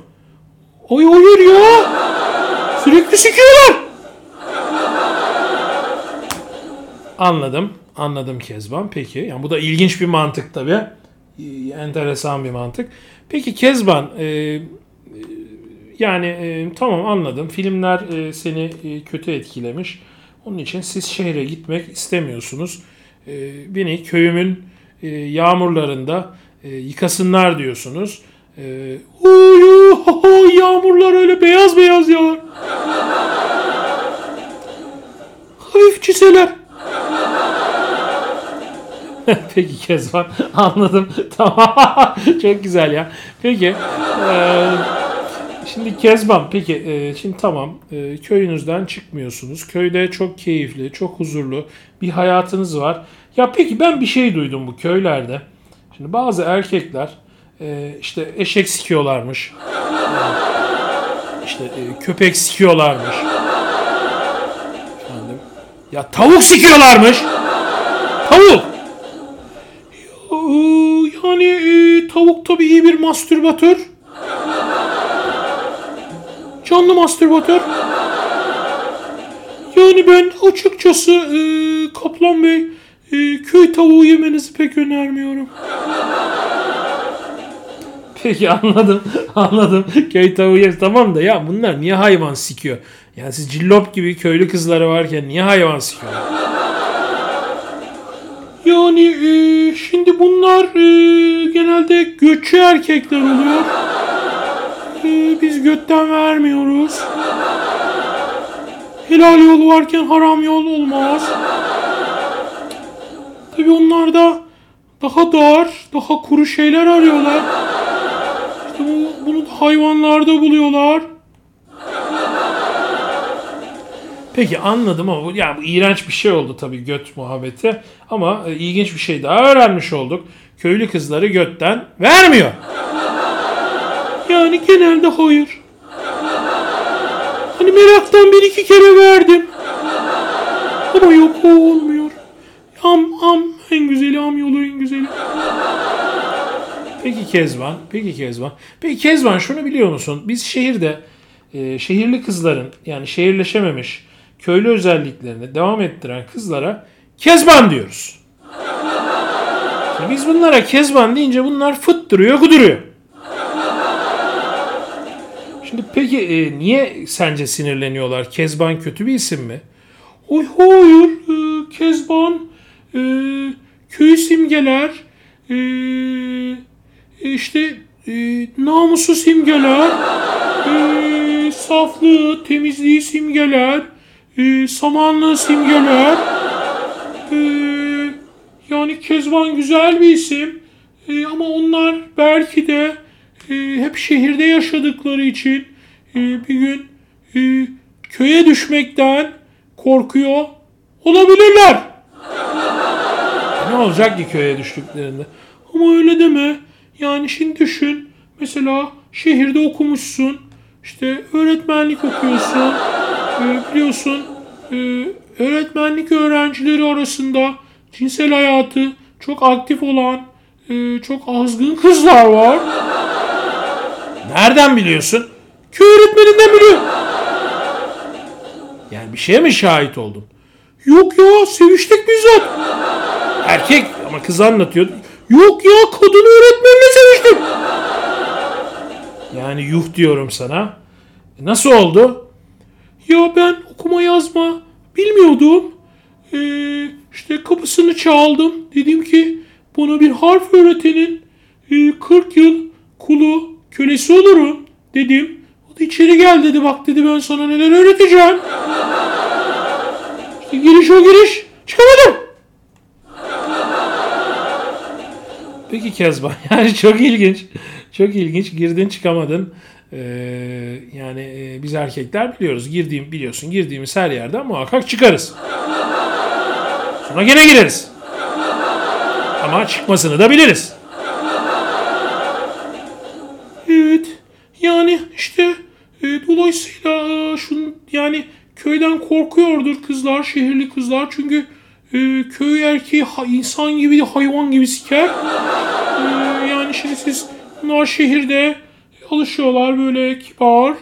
Ay hayır ya. Sürekli sikiyorlar. Anladım. Anladım Kezban. Peki. Yani bu da ilginç bir mantık tabii. Enteresan bir mantık. Peki Kezban e, yani e, tamam anladım. Filmler e, seni e, kötü etkilemiş. Onun için siz şehre gitmek istemiyorsunuz. E, beni köyümün e, yağmurlarında e, yıkasınlar diyorsunuz. E, Uy, uy, yağmurlar öyle beyaz beyaz yağar. Hafif çiseler. Peki Kezban anladım. Tamam. Çok güzel ya. Peki. Eee Şimdi Kezban peki e, şimdi tamam e, köyünüzden çıkmıyorsunuz. Köyde çok keyifli, çok huzurlu bir hayatınız var. Ya peki ben bir şey duydum bu köylerde. Şimdi bazı erkekler e, işte eşek sikiyorlarmış. işte e, köpek sikiyorlarmış. Efendim. Ya tavuk sikiyorlarmış. Tavuk. Ya, yani e, tavuk tabii iyi bir mastürbatör. Canlı mastürbatör. Yani ben açıkçası e, Kaplan Bey e, köy tavuğu yemenizi pek önermiyorum. Peki anladım. Anladım. Köy tavuğu yeriz. Tamam da ya bunlar niye hayvan sikiyor? Yani siz cillop gibi köylü kızları varken niye hayvan sikiyorlar? Yani e, şimdi bunlar e, genelde göçü erkekler oluyor. Götten vermiyoruz. Helal yol varken haram yol olmaz. Tabi onlar da daha dar, daha kuru şeyler arıyorlar. İşte bu, bunu da hayvanlarda buluyorlar. Peki anladım ama bu, yani bu iğrenç bir şey oldu tabii göt muhabbeti. Ama e, ilginç bir şey daha öğrenmiş olduk. Köylü kızları götten vermiyor. Yani genelde hayır. Hani meraktan bir iki kere verdim. Ama yok o olmuyor. Am am en güzeli am yolu en güzeli. Peki Kezban, peki Kezban. Peki Kezban şunu biliyor musun? Biz şehirde e, şehirli kızların yani şehirleşememiş köylü özelliklerini devam ettiren kızlara Kezban diyoruz. Biz bunlara Kezban deyince bunlar fıttırıyor kuduruyor. Şimdi peki e, niye sence sinirleniyorlar? Kezban kötü bir isim mi? Oy hayır. E, Kezban e, köy simgeler e, işte e, namusu simgeler e, saflığı, temizliği simgeler e, samanlı simgeler e, Yani Kezban güzel bir isim. E, ama onlar belki de e, hep şehirde yaşadıkları için e, bir gün e, köye düşmekten korkuyor olabilirler. Ne olacak ki köye düştüklerinde? Ama öyle deme. Yani şimdi düşün. Mesela şehirde okumuşsun. İşte öğretmenlik okuyorsun. Ee, biliyorsun e, öğretmenlik öğrencileri arasında cinsel hayatı çok aktif olan e, çok azgın kızlar var. Nereden biliyorsun? Köy öğretmeninden biliyorum. Yani bir şeye mi şahit oldun? Yok ya seviştik bizzat. Erkek ama kız anlatıyor. Yok ya kadın öğretmenle seviştim. Yani yuh diyorum sana. E, Nasıl oldu? Ya ben okuma yazma bilmiyordum. Ee, işte kapısını çaldım. Dedim ki bana bir harf öğretenin e, 40 yıl kulu kölesi olurum dedim. O da içeri gel dedi bak dedi ben sana neler öğreteceğim. İşte giriş o giriş. Çıkamadım. Peki Kezban yani çok ilginç. Çok ilginç. Girdin çıkamadın. Ee, yani e, biz erkekler biliyoruz. Girdiğim biliyorsun girdiğimiz her yerden muhakkak çıkarız. Sonra gene gireriz. Ama çıkmasını da biliriz. Evet. Yani işte e, dolayısıyla yani köyden korkuyordur kızlar, şehirli kızlar. Çünkü e, köy erkeği ha- insan gibi hayvan gibi siker. E, yani şimdi siz bunlar şehirde alışıyorlar böyle kibar.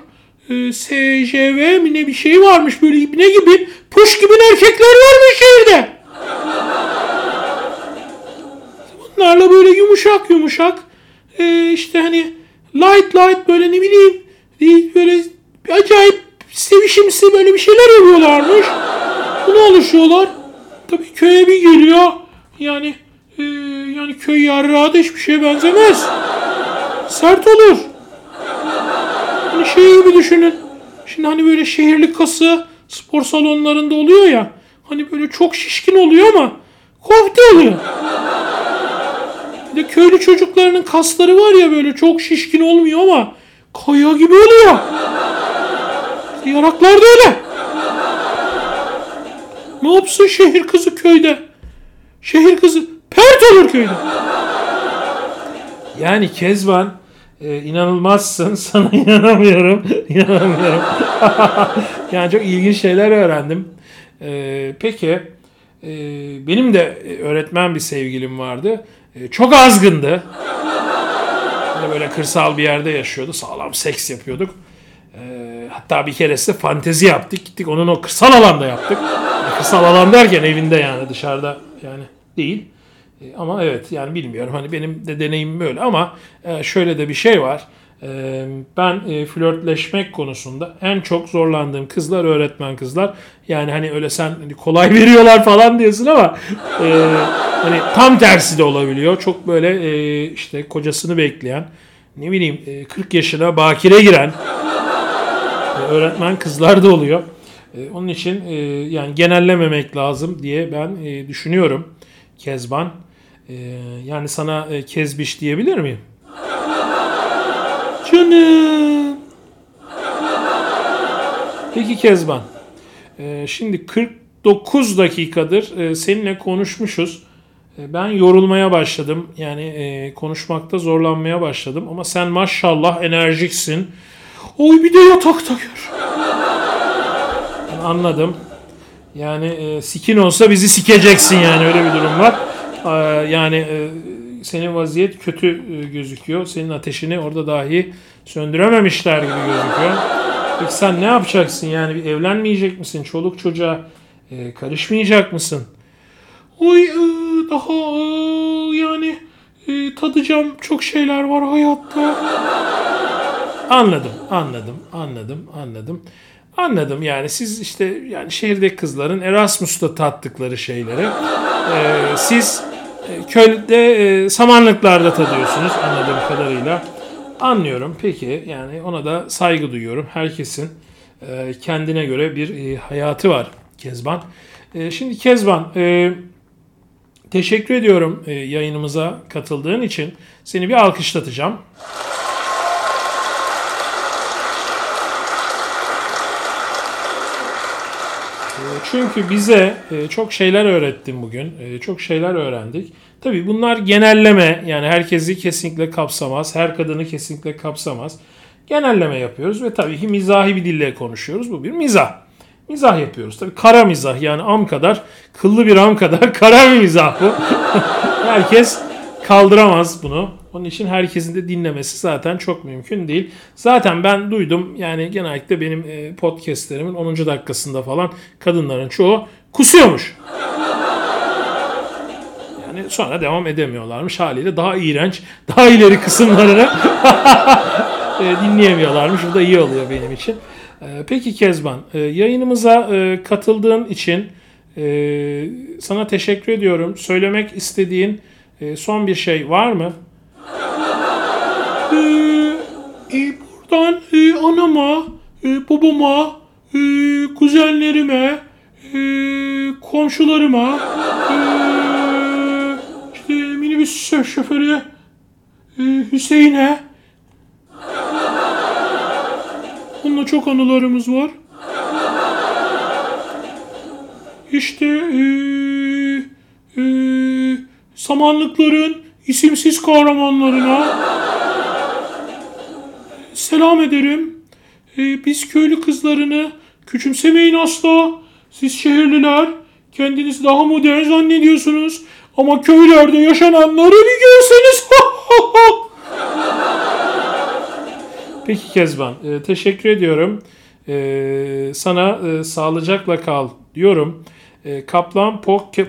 E, SJV mi ne bir şey varmış böyle ibne gibi puş gibi erkekler varmış şehirde. Bunlarla böyle yumuşak yumuşak e, işte hani light light böyle ne bileyim böyle acayip sevişimsi böyle bir şeyler yapıyorlarmış. Buna alışıyorlar. Tabii köye bir geliyor. Yani e, yani köy yarrağı da hiçbir şeye benzemez. Sert olur. Hani şey gibi düşünün. Şimdi hani böyle şehirli kası spor salonlarında oluyor ya. Hani böyle çok şişkin oluyor ama kofte oluyor. Bir de köylü çocuklarının kasları var ya böyle çok şişkin olmuyor ama kaya gibi oluyor. İşte Yaraklar da öyle. Ne yapsın şehir kızı köyde? Şehir kızı pert olur köyde. Yani Kezban e, inanılmazsın. Sana inanamıyorum. İnanamıyorum. yani çok ilginç şeyler öğrendim. E, peki e, benim de öğretmen bir sevgilim vardı. E, çok azgındı. Hani böyle kırsal bir yerde yaşıyordu. Sağlam seks yapıyorduk. E, hatta bir keresinde fantezi yaptık. Gittik onun o kırsal alanda yaptık. Kırsal alan derken evinde yani dışarıda yani değil. E, Ama evet yani bilmiyorum hani benim de deneyimim böyle ama e, şöyle de bir şey var. E, Ben e, flörtleşmek konusunda en çok zorlandığım kızlar öğretmen kızlar. Yani hani öyle sen hani kolay veriyorlar falan diyorsun ama e, hani tam tersi de olabiliyor. Çok böyle e, işte kocasını bekleyen ne bileyim e, 40 yaşına bakire giren e, öğretmen kızlar da oluyor. E, Onun için e, yani genellememek lazım diye ben e, düşünüyorum. Kezban. E, yani sana e, kezbiş diyebilir miyim? Canım. Peki Kezban. e, şimdi 49 dakikadır e, seninle konuşmuşuz. E, ben yorulmaya başladım. Yani e, konuşmakta zorlanmaya başladım. Ama sen maşallah enerjiksin. Oy bir de yatakta gör. Anladım. Yani e, sikin olsa bizi sikeceksin yani öyle bir durum var. E, yani e, senin vaziyet kötü e, gözüküyor. Senin ateşini orada dahi söndürememişler gibi gözüküyor. Peki sen ne yapacaksın yani evlenmeyecek misin? Çoluk çocuğa e, karışmayacak mısın? Oy e, daha e, yani e, tadacağım çok şeyler var hayatta. Anladım, anladım, anladım, anladım. Anladım yani siz işte yani şehirdeki kızların Erasmus'ta tattıkları şeyleri e, siz e, köyde e, samanlıklarda tadıyorsunuz anladığım kadarıyla. Anlıyorum peki yani ona da saygı duyuyorum. Herkesin e, kendine göre bir e, hayatı var Kezban. E, şimdi Kezban e, Teşekkür ediyorum e, yayınımıza katıldığın için. Seni bir alkışlatacağım. Çünkü bize e, çok şeyler öğrettin bugün. E, çok şeyler öğrendik. Tabii bunlar genelleme yani herkesi kesinlikle kapsamaz. Her kadını kesinlikle kapsamaz. Genelleme yapıyoruz ve tabii ki mizahi bir dille konuşuyoruz. Bu bir mizah. Mizah yapıyoruz. Tabii kara mizah yani am kadar, kıllı bir am kadar kara bir mizah bu. Herkes kaldıramaz bunu. Onun için herkesin de dinlemesi zaten çok mümkün değil. Zaten ben duydum yani genellikle benim e, podcastlerimin 10. dakikasında falan kadınların çoğu kusuyormuş. Yani sonra devam edemiyorlarmış haliyle daha iğrenç, daha ileri kısımlarını e, dinleyemiyorlarmış. Bu da iyi oluyor benim için. E, peki Kezban, yayınımıza katıldığın için sana teşekkür ediyorum. Söylemek istediğin son bir şey var mı? Ee, e, buradan e, anama, e, babama, e, kuzenlerime, e, komşularıma, e, işte minibüs şoförü e, Hüseyin'e. Onunla çok anılarımız var. İşte e, e, samanlıkların isimsiz kahramanlarına selam ederim. Ee, biz köylü kızlarını küçümsemeyin asla. Siz şehirliler kendiniz daha modern zannediyorsunuz. Ama köylerde yaşananları bir görseniz. Peki Kezban, e, teşekkür ediyorum. E, sana e, sağlıcakla kal diyorum. E, Kaplan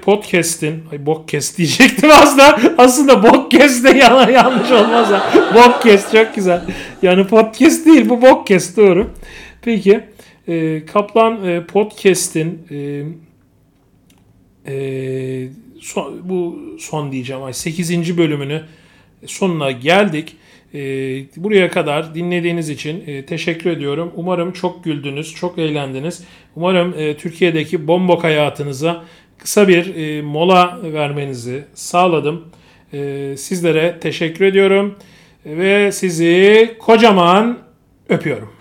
Podcast'in ay Bokkest diyecektim aslında. Aslında Bokkest de yana, yanlış olmaz ha. Bokkest çok güzel. Yani podcast değil bu Bokkest doğru. Peki e, Kaplan e, Podcast'in e, e, son, bu son diyeceğim ay 8. bölümünü sonuna geldik. Ee, buraya kadar dinlediğiniz için e, teşekkür ediyorum. Umarım çok güldünüz, çok eğlendiniz. Umarım e, Türkiye'deki bombok hayatınıza kısa bir e, mola vermenizi sağladım. Sizlere teşekkür ediyorum ve sizi kocaman öpüyorum.